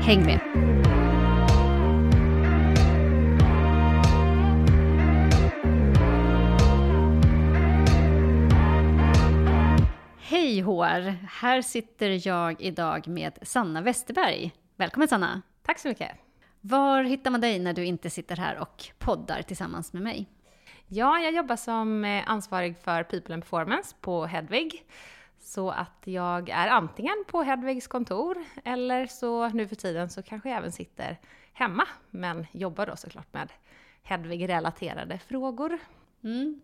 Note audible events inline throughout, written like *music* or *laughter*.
Häng med! Hej HR! Här sitter jag idag med Sanna Westerberg. Välkommen Sanna! Tack så mycket! Var hittar man dig när du inte sitter här och poddar tillsammans med mig? Ja, jag jobbar som eh, ansvarig för People and Performance på Hedvig. Så att jag är antingen på Hedvigs kontor eller så nu för tiden så kanske jag även sitter hemma men jobbar då såklart med Hedvig-relaterade frågor. Mm.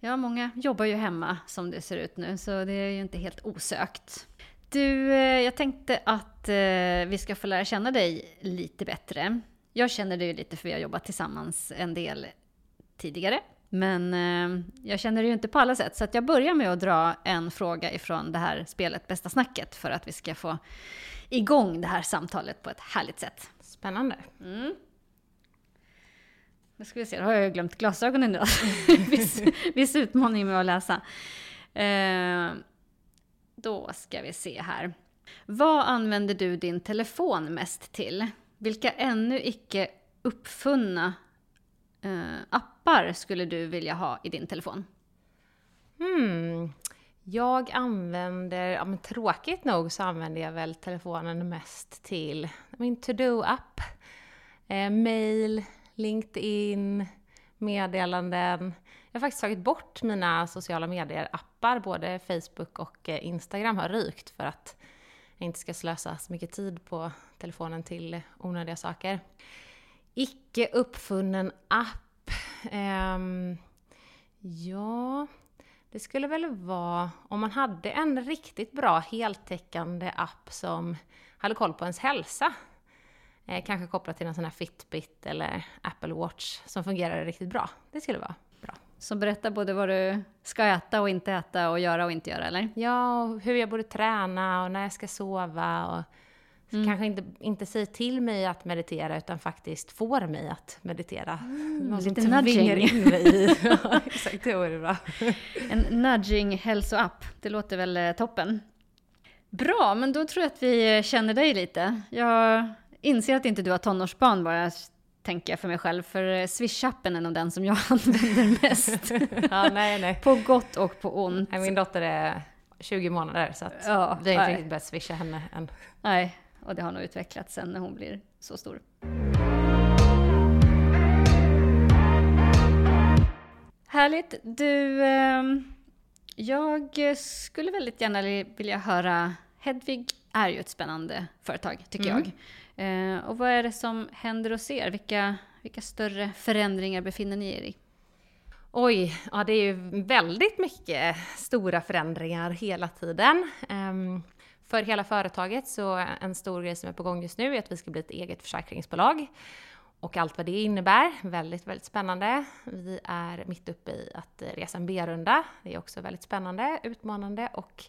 Ja, många jobbar ju hemma som det ser ut nu så det är ju inte helt osökt. Du, eh, jag tänkte att eh, vi ska få lära känna dig lite bättre. Jag känner dig lite för vi har jobbat tillsammans en del tidigare. Men eh, jag känner det ju inte på alla sätt, så jag börjar med att dra en fråga ifrån det här spelet Bästa snacket för att vi ska få igång det här samtalet på ett härligt sätt. Spännande. Mm. Nu ska vi se, då har jag ju glömt glasögonen idag. *laughs* viss, viss utmaning med att läsa. Eh, då ska vi se här. Vad använder du din telefon mest till? Vilka ännu icke uppfunna eh, appar skulle du vilja ha i din telefon? Hmm. Jag använder, ja men tråkigt nog så använder jag väl telefonen mest till min to-do-app, eh, mail, LinkedIn, meddelanden. Jag har faktiskt tagit bort mina sociala medier-appar, både Facebook och eh, Instagram har rykt för att jag inte ska slösa så mycket tid på telefonen till onödiga saker. Icke uppfunnen app ja, det skulle väl vara om man hade en riktigt bra heltäckande app som hade koll på ens hälsa. Eh, kanske kopplat till en sån här Fitbit eller Apple Watch som fungerar riktigt bra. Det skulle vara bra. Som berättar både vad du ska äta och inte äta och göra och inte göra, eller? Ja, och hur jag borde träna och när jag ska sova och Mm. Kanske inte, inte säger till mig att meditera utan faktiskt får mig att meditera. Mm, Någon lite som nudging. in mig i. *laughs* ja, exakt, det vore bra. En nudging hälsoapp, det låter väl eh, toppen. Bra, men då tror jag att vi känner dig lite. Jag inser att inte du har tonårsbarn bara, tänker jag för mig själv. För eh, Swish-appen är nog den som jag *laughs* använder mest. *laughs* ja, nej, nej. På gott och på ont. Min dotter är 20 månader så att ja, vi har inte riktigt börjat swisha henne än. Nej, och det har nog utvecklats sen när hon blir så stor. Härligt! Du, eh, jag skulle väldigt gärna vilja höra, Hedvig är ju ett spännande företag tycker mm. jag. Eh, och vad är det som händer hos er? Vilka, vilka större förändringar befinner ni er i? Oj, ja det är ju väldigt mycket stora förändringar hela tiden. Um, för hela företaget så en stor grej som är på gång just nu är att vi ska bli ett eget försäkringsbolag. Och allt vad det innebär, väldigt, väldigt spännande. Vi är mitt uppe i att resa en B-runda. Det är också väldigt spännande, utmanande och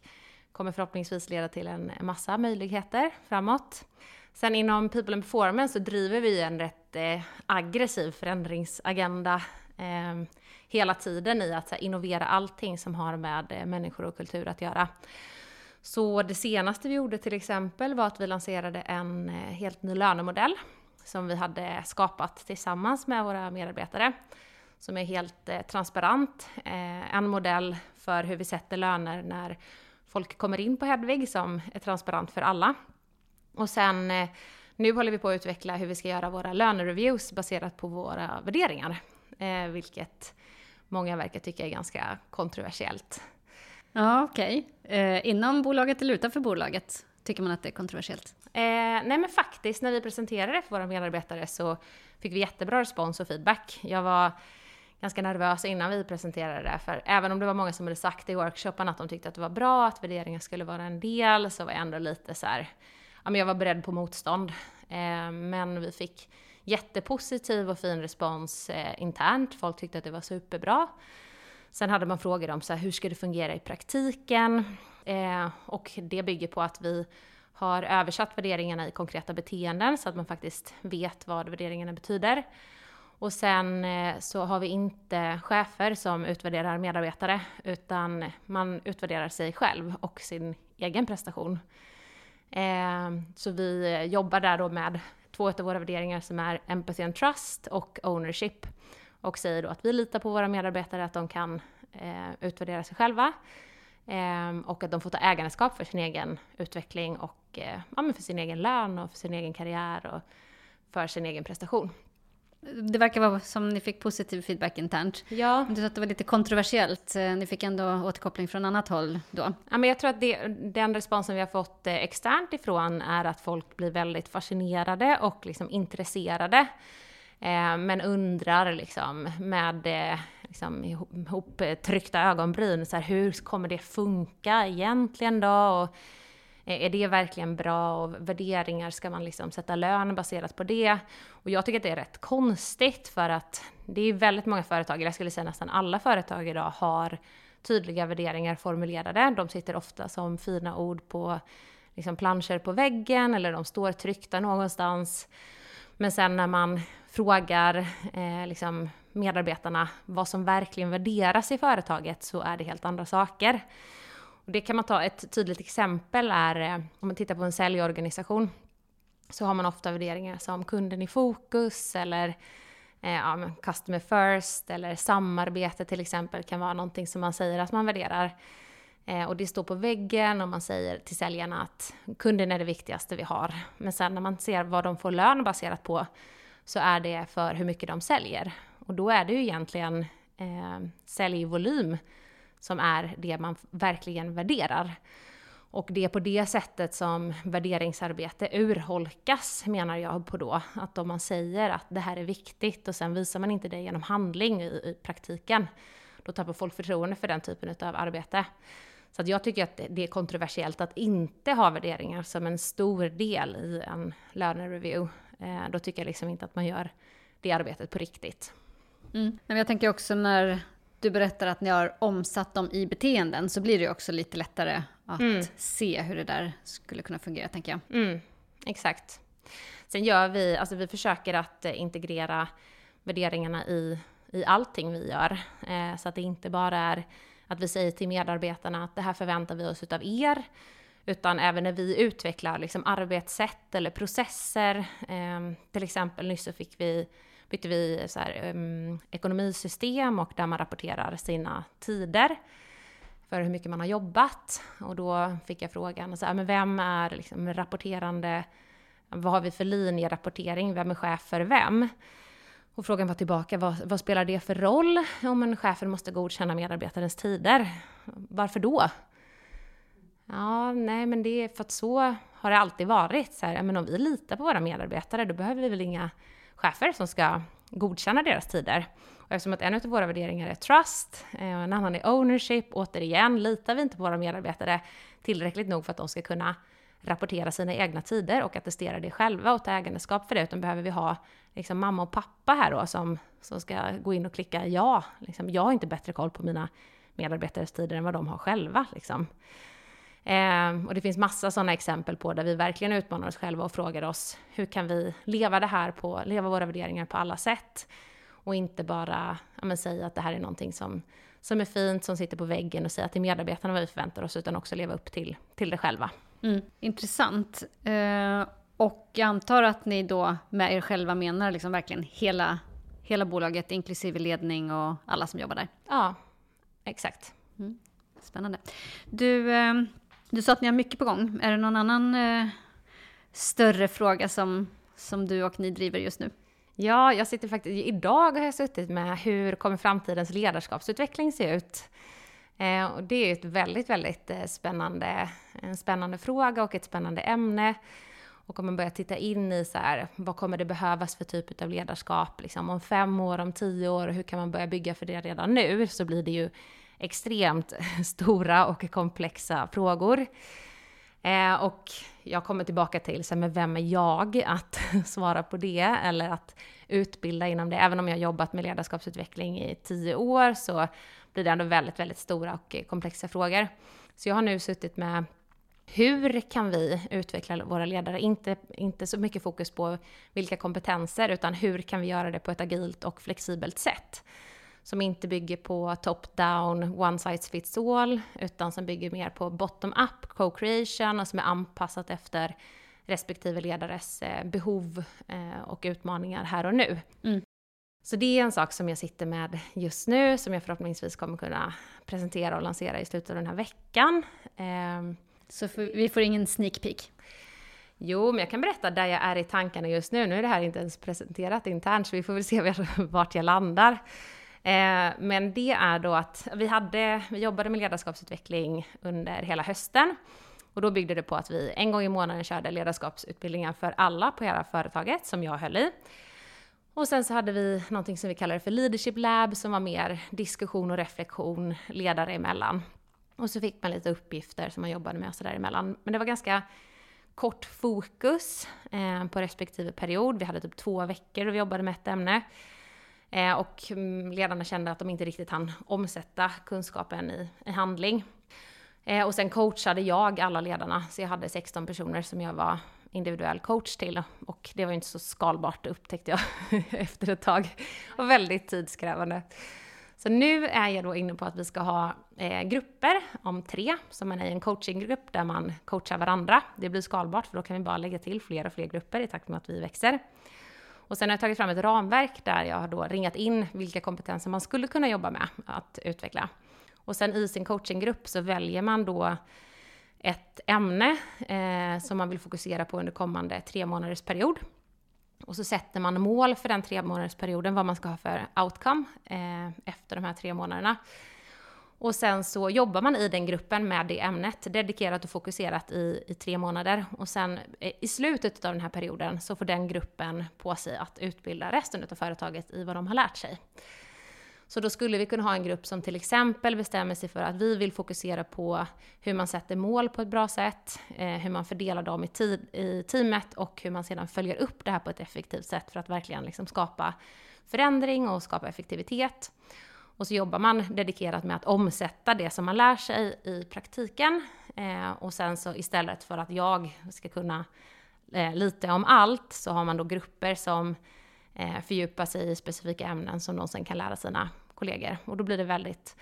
kommer förhoppningsvis leda till en massa möjligheter framåt. Sen inom People and Performance så driver vi en rätt eh, aggressiv förändringsagenda eh, hela tiden i att här, innovera allting som har med eh, människor och kultur att göra. Så det senaste vi gjorde till exempel var att vi lanserade en eh, helt ny lönemodell som vi hade skapat tillsammans med våra medarbetare. Som är helt eh, transparent. Eh, en modell för hur vi sätter löner när folk kommer in på Hedvig som är transparent för alla. Och sen eh, nu håller vi på att utveckla hur vi ska göra våra lönereviews baserat på våra värderingar. Eh, vilket många verkar tycka är ganska kontroversiellt. Ja, okej. Okay. Eh, inom bolaget eller utanför bolaget tycker man att det är kontroversiellt? Eh, nej men faktiskt, när vi presenterade det för våra medarbetare så fick vi jättebra respons och feedback. Jag var ganska nervös innan vi presenterade det, för även om det var många som hade sagt i workshopen att de tyckte att det var bra, att värderingar skulle vara en del, så var jag ändå lite så här, ja, men jag var beredd på motstånd. Eh, men vi fick jättepositiv och fin respons eh, internt. Folk tyckte att det var superbra. Sen hade man frågor om så här, hur ska det fungera i praktiken? Eh, och det bygger på att vi har översatt värderingarna i konkreta beteenden så att man faktiskt vet vad värderingarna betyder. Och sen eh, så har vi inte chefer som utvärderar medarbetare utan man utvärderar sig själv och sin egen prestation. Eh, så vi jobbar där då med två av våra värderingar som är empathy and trust och ownership. Och säger då att vi litar på våra medarbetare att de kan eh, utvärdera sig själva. Eh, och att de får ta ägandeskap för sin egen utveckling och eh, ja, för sin egen lön och för sin egen karriär och för sin egen prestation. Det verkar vara som ni fick positiv feedback internt. Ja. Du sa att det var lite kontroversiellt. Eh, ni fick ändå återkoppling från annat håll då. Ja, men jag tror att det, den responsen vi har fått eh, externt ifrån är att folk blir väldigt fascinerade och liksom intresserade. Eh, men undrar liksom med eh, liksom, ihoptryckta ögonbryn, så här, hur kommer det funka egentligen då? Och, är det verkligen bra? Och värderingar, ska man liksom sätta lön baserat på det? Och jag tycker att det är rätt konstigt för att det är väldigt många företag, eller jag skulle säga nästan alla företag idag, har tydliga värderingar formulerade. De sitter ofta som fina ord på liksom planscher på väggen eller de står tryckta någonstans. Men sen när man frågar eh, liksom medarbetarna vad som verkligen värderas i företaget så är det helt andra saker. Det kan man ta, ett tydligt exempel är eh, om man tittar på en säljorganisation så har man ofta värderingar som kunden i fokus eller eh, ja, customer first eller samarbete till exempel kan vara någonting som man säger att man värderar. Eh, och det står på väggen och man säger till säljarna att kunden är det viktigaste vi har. Men sen när man ser vad de får lön baserat på så är det för hur mycket de säljer. Och då är det ju egentligen eh, säljvolym som är det man verkligen värderar. Och det är på det sättet som värderingsarbete urholkas, menar jag på då. Att om man säger att det här är viktigt och sen visar man inte det genom handling i, i praktiken, då tappar folk förtroende för den typen av arbete. Så jag tycker att det är kontroversiellt att inte ha värderingar som en stor del i en lönereview. Eh, då tycker jag liksom inte att man gör det arbetet på riktigt. Mm. Men jag tänker också när du berättar att ni har omsatt dem i beteenden så blir det också lite lättare att mm. se hur det där skulle kunna fungera, tänker jag. Mm, exakt. Sen gör vi, alltså vi försöker att eh, integrera värderingarna i, i allting vi gör. Eh, så att det inte bara är att vi säger till medarbetarna att det här förväntar vi oss utav er. Utan även när vi utvecklar liksom arbetssätt eller processer. Eh, till exempel nyss så fick vi bytte vi så här, um, ekonomisystem och där man rapporterar sina tider för hur mycket man har jobbat. Och då fick jag frågan, så här, men vem är liksom rapporterande, vad har vi för linjerapportering, vem är chef för vem? Och frågan var tillbaka, vad, vad spelar det för roll om en chef måste godkänna medarbetarens tider? Varför då? Ja, nej men det är för att så har det alltid varit. Så här, men om vi litar på våra medarbetare, då behöver vi väl inga chefer som ska godkänna deras tider. Och eftersom att en av våra värderingar är trust, eh, och en annan är ownership, återigen litar vi inte på våra medarbetare tillräckligt nog för att de ska kunna rapportera sina egna tider och attestera det själva och ta ägandeskap för det, utan behöver vi ha liksom, mamma och pappa här då som, som ska gå in och klicka ja. Liksom, jag har inte bättre koll på mina medarbetares tider än vad de har själva. Liksom. Eh, och det finns massa sådana exempel på där vi verkligen utmanar oss själva och frågar oss hur kan vi leva det här på, leva våra värderingar på alla sätt? Och inte bara ja, men, säga att det här är någonting som, som är fint, som sitter på väggen och säga till medarbetarna vad vi förväntar oss, utan också leva upp till, till det själva. Mm, intressant. Eh, och jag antar att ni då med er själva menar liksom verkligen hela, hela bolaget, inklusive ledning och alla som jobbar där? Ja, exakt. Mm, spännande. Du, eh, du sa att ni har mycket på gång. Är det någon annan eh, större fråga som, som du och ni driver just nu? Ja, jag sitter faktiskt, idag har jag suttit med hur kommer framtidens ledarskapsutveckling se ut? Eh, och det är ett väldigt, väldigt eh, spännande, en spännande fråga och ett spännande ämne. Och om man börjar titta in i så här, vad kommer det behövas för typ av ledarskap liksom, om fem år, om tio år, hur kan man börja bygga för det redan nu? Så blir det ju extremt *laughs* stora och komplexa frågor. Eh, och jag kommer tillbaka till, så men vem är jag att *laughs* svara på det eller att utbilda inom det? Även om jag jobbat med ledarskapsutveckling i tio år så blir det ändå väldigt, väldigt stora och komplexa frågor. Så jag har nu suttit med hur kan vi utveckla våra ledare? Inte, inte så mycket fokus på vilka kompetenser, utan hur kan vi göra det på ett agilt och flexibelt sätt? Som inte bygger på top-down, one size fits all, utan som bygger mer på bottom-up, co-creation och som är anpassat efter respektive ledares eh, behov eh, och utmaningar här och nu. Mm. Så det är en sak som jag sitter med just nu, som jag förhoppningsvis kommer kunna presentera och lansera i slutet av den här veckan. Ehm, så vi får ingen sneak peek? Jo, men jag kan berätta där jag är i tankarna just nu. Nu är det här inte ens presenterat internt, så vi får väl se vart jag landar. Eh, men det är då att vi, hade, vi jobbade med ledarskapsutveckling under hela hösten. Och då byggde det på att vi en gång i månaden körde ledarskapsutbildningar för alla på hela företaget, som jag höll i. Och sen så hade vi någonting som vi kallade för Leadership Lab, som var mer diskussion och reflektion ledare emellan. Och så fick man lite uppgifter som man jobbade med och sådär emellan. Men det var ganska kort fokus eh, på respektive period. Vi hade typ två veckor och vi jobbade med ett ämne. Eh, och mm, ledarna kände att de inte riktigt hann omsätta kunskapen i, i handling. Eh, och sen coachade jag alla ledarna, så jag hade 16 personer som jag var individuell coach till. Och det var ju inte så skalbart upptäckte jag *laughs* efter ett tag. Och väldigt tidskrävande. Så nu är jag då inne på att vi ska ha eh, grupper om tre, som man är i en coachinggrupp där man coachar varandra. Det blir skalbart för då kan vi bara lägga till fler och fler grupper i takt med att vi växer. Och sen har jag tagit fram ett ramverk där jag har då ringat in vilka kompetenser man skulle kunna jobba med att utveckla. Och sen i sin coachinggrupp så väljer man då ett ämne eh, som man vill fokusera på under kommande tre månaders period. Och så sätter man mål för den tre månaders perioden, vad man ska ha för outcome eh, efter de här tre månaderna. Och sen så jobbar man i den gruppen med det ämnet, dedikerat och fokuserat i, i tre månader. Och sen eh, i slutet av den här perioden så får den gruppen på sig att utbilda resten av företaget i vad de har lärt sig. Så då skulle vi kunna ha en grupp som till exempel bestämmer sig för att vi vill fokusera på hur man sätter mål på ett bra sätt, eh, hur man fördelar dem i, tid, i teamet och hur man sedan följer upp det här på ett effektivt sätt för att verkligen liksom skapa förändring och skapa effektivitet. Och så jobbar man dedikerat med att omsätta det som man lär sig i praktiken. Eh, och sen så istället för att jag ska kunna eh, lite om allt så har man då grupper som eh, fördjupar sig i specifika ämnen som de sen kan lära sina kollegor. Och då blir det väldigt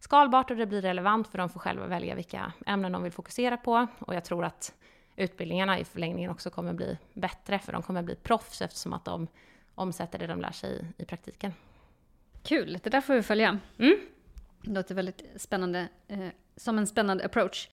skalbart och det blir relevant för de får själva välja vilka ämnen de vill fokusera på. Och jag tror att utbildningarna i förlängningen också kommer bli bättre för de kommer bli proffs eftersom att de omsätter det de lär sig i, i praktiken. Kul, det där får vi följa. Mm. Det låter väldigt spännande, eh, som en spännande approach.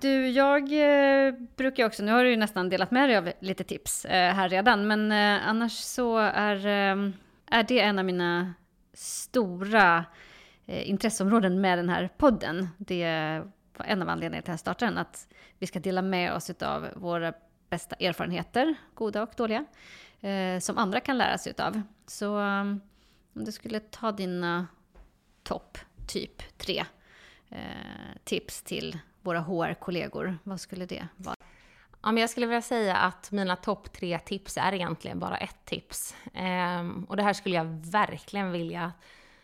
Du, jag eh, brukar också, nu har du ju nästan delat med dig av lite tips eh, här redan, men eh, annars så är, eh, är det en av mina stora eh, intresseområden med den här podden. Det var en av anledningarna till att jag startade den, att vi ska dela med oss av våra bästa erfarenheter, goda och dåliga, eh, som andra kan lära sig av. Så eh, om du skulle ta dina topp, typ tre eh, tips till våra HR-kollegor? Vad skulle det vara? Ja, men jag skulle vilja säga att mina topp tre tips är egentligen bara ett tips. Ehm, och det här skulle jag verkligen vilja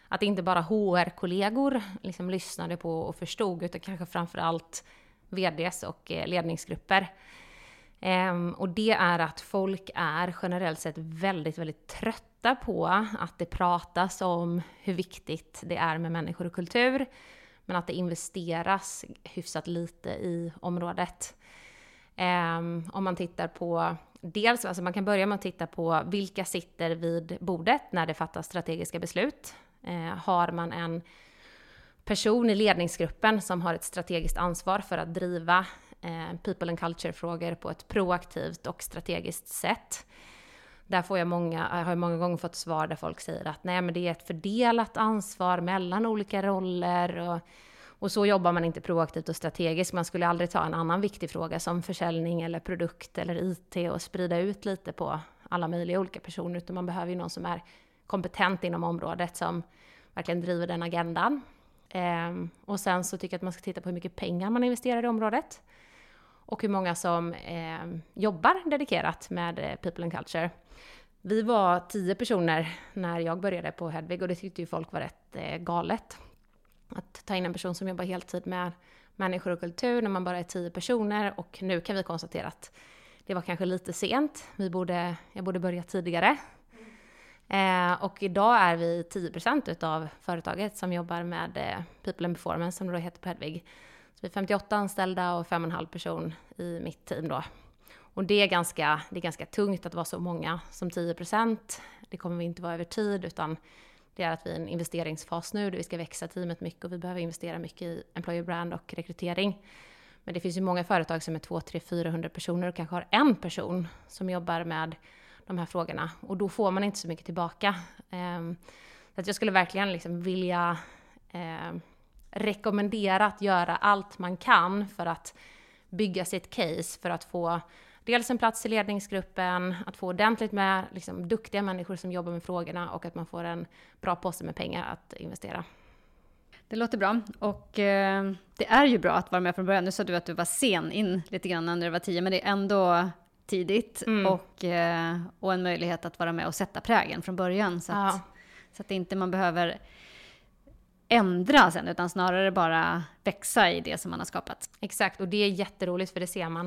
att inte bara HR-kollegor liksom lyssnade på och förstod, utan kanske framför allt VDs och eh, ledningsgrupper. Ehm, och det är att folk är generellt sett väldigt, väldigt trötta på att det pratas om hur viktigt det är med människor och kultur men att det investeras hyfsat lite i området. Um, om man tittar på, dels, alltså man kan börja med att titta på vilka sitter vid bordet när det fattas strategiska beslut. Uh, har man en person i ledningsgruppen som har ett strategiskt ansvar för att driva Eh, people and culture-frågor på ett proaktivt och strategiskt sätt. Där får jag många, jag har många gånger fått svar där folk säger att nej men det är ett fördelat ansvar mellan olika roller och, och så jobbar man inte proaktivt och strategiskt. Man skulle aldrig ta en annan viktig fråga som försäljning eller produkt eller IT och sprida ut lite på alla möjliga olika personer, utan man behöver ju någon som är kompetent inom området som verkligen driver den agendan. Ehm, och sen så tycker jag att man ska titta på hur mycket pengar man investerar i området. Och hur många som eh, jobbar dedikerat med eh, People and Culture. Vi var tio personer när jag började på Hedvig och det tyckte ju folk var rätt eh, galet. Att ta in en person som jobbar heltid med människor och kultur när man bara är tio personer och nu kan vi konstatera att det var kanske lite sent. Vi borde, jag borde börja tidigare. Eh, och idag är vi 10% utav företaget som jobbar med eh, People and Performance som det då heter på Hedvig. Vi är 58 anställda och 5,5 person i mitt team då. Och det är, ganska, det är ganska tungt att vara så många som 10%. Det kommer vi inte vara över tid utan det är att vi är i en investeringsfas nu där vi ska växa teamet mycket och vi behöver investera mycket i employer brand och rekrytering. Men det finns ju många företag som är 2, 3, 400 personer och kanske har en person som jobbar med de här frågorna och då får man inte så mycket tillbaka. Ehm, så att jag skulle verkligen liksom vilja ehm, rekommendera att göra allt man kan för att bygga sitt case för att få dels en plats i ledningsgruppen, att få ordentligt med liksom, duktiga människor som jobbar med frågorna och att man får en bra påse med pengar att investera. Det låter bra. Och eh, det är ju bra att vara med från början. Nu sa du att du var sen in lite grann när du var tio, men det är ändå tidigt mm. och, eh, och en möjlighet att vara med och sätta prägen från början. Så att, ja. så att inte man behöver ändra sen, utan snarare bara växa i det som man har skapat. Exakt, och det är jätteroligt för det ser man.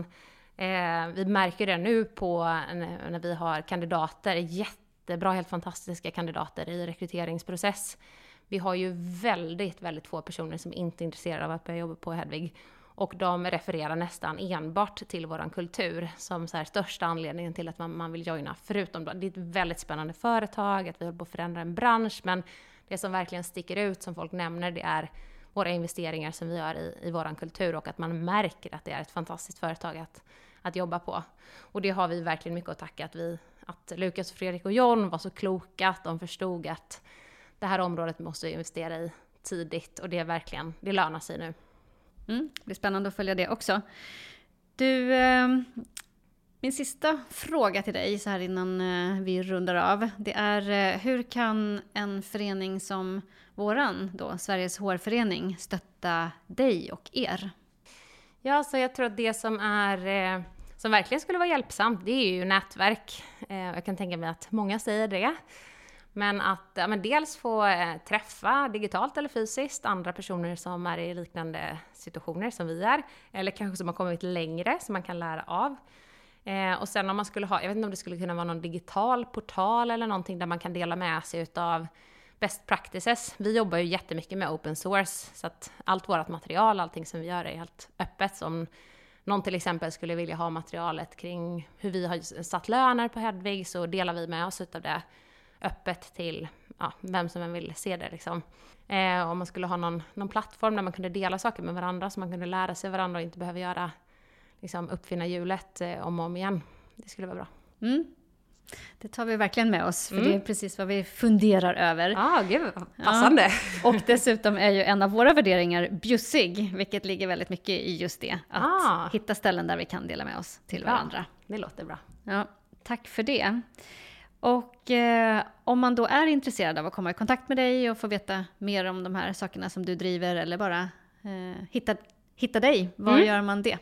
Eh, vi märker det nu på när vi har kandidater, jättebra, helt fantastiska kandidater i rekryteringsprocess. Vi har ju väldigt, väldigt få personer som inte är intresserade av att börja jobba på Hedvig. Och de refererar nästan enbart till våran kultur som så här största anledningen till att man, man vill joina. Förutom då, det är ett väldigt spännande företag, att vi håller på att förändra en bransch, men det som verkligen sticker ut som folk nämner det är våra investeringar som vi gör i, i våran kultur och att man märker att det är ett fantastiskt företag att, att jobba på. Och det har vi verkligen mycket att tacka att vi, att Lukas, Fredrik och John var så kloka att de förstod att det här området måste vi investera i tidigt och det är verkligen, det lönar sig nu. Mm, det blir spännande att följa det också. Du, eh, min sista fråga till dig så här innan eh, vi rundar av. Det är eh, hur kan en förening som våran då, Sveriges HR-förening, stötta dig och er? Ja, så jag tror att det som är eh, som verkligen skulle vara hjälpsamt, det är ju nätverk. Jag kan tänka mig att många säger det. Men att ja, men dels få träffa digitalt eller fysiskt andra personer som är i liknande situationer som vi är. Eller kanske som har kommit längre, som man kan lära av. Eh, och sen om man skulle ha, jag vet inte om det skulle kunna vara någon digital portal eller någonting där man kan dela med sig utav best practices. Vi jobbar ju jättemycket med open source, så att allt vårt material, allting som vi gör är helt öppet. Så om någon till exempel skulle vilja ha materialet kring hur vi har satt löner på Hedvig så delar vi med oss utav det öppet till ja, vem som än vill se det. Liksom. Eh, om man skulle ha någon, någon plattform där man kunde dela saker med varandra så man kunde lära sig varandra och inte behöva göra, liksom, uppfinna hjulet eh, om och om igen. Det skulle vara bra. Mm. Det tar vi verkligen med oss, för mm. det är precis vad vi funderar över. Ah, gud passande! Ja. Och dessutom är ju en av våra värderingar bjussig, vilket ligger väldigt mycket i just det. Att ah. hitta ställen där vi kan dela med oss till varandra. Ja, det låter bra. Ja, tack för det. Och eh, om man då är intresserad av att komma i kontakt med dig och få veta mer om de här sakerna som du driver eller bara eh, hitta, hitta dig, var mm. gör man det?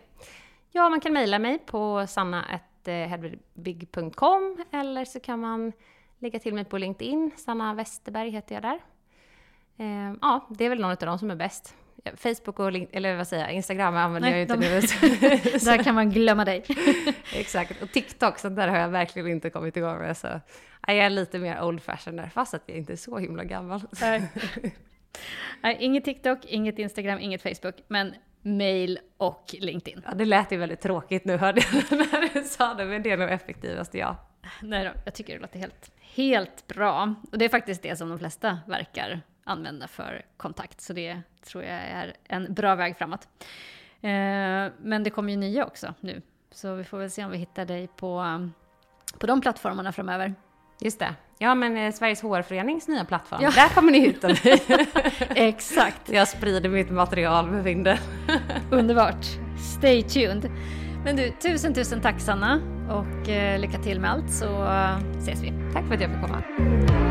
Ja, man kan mejla mig på sanna.hedvig.com eller så kan man lägga till mig på LinkedIn. Sanna Westerberg heter jag där. Eh, ja, det är väl någon av dem som är bäst. Facebook och eller vad säger jag, Instagram använder Nej, jag ju inte de, nu. *laughs* där kan man glömma dig. *laughs* Exakt, och TikTok, så där har jag verkligen inte kommit igång med. Så jag är lite mer old fashion där, fast att jag inte är så himla gammal. Nej. *laughs* inget TikTok, inget Instagram, inget Facebook, men mail och LinkedIn. Ja, det lät ju väldigt tråkigt nu hörde jag *laughs* när du sa det, men det är nog effektivast ja. Nej då, jag tycker det låter helt, helt bra. Och det är faktiskt det som de flesta verkar använda för kontakt. Så det tror jag är en bra väg framåt. Eh, men det kommer ju nya också nu. Så vi får väl se om vi hittar dig på, på de plattformarna framöver. Just det. Ja, men eh, Sveriges HR-förenings nya plattform, ja. där kommer ni hitta *laughs* mig. Exakt. Jag sprider mitt material med vinden. *laughs* Underbart. Stay tuned. Men du, tusen, tusen tack Sanna och eh, lycka till med allt så ses vi. Tack för att jag fick komma.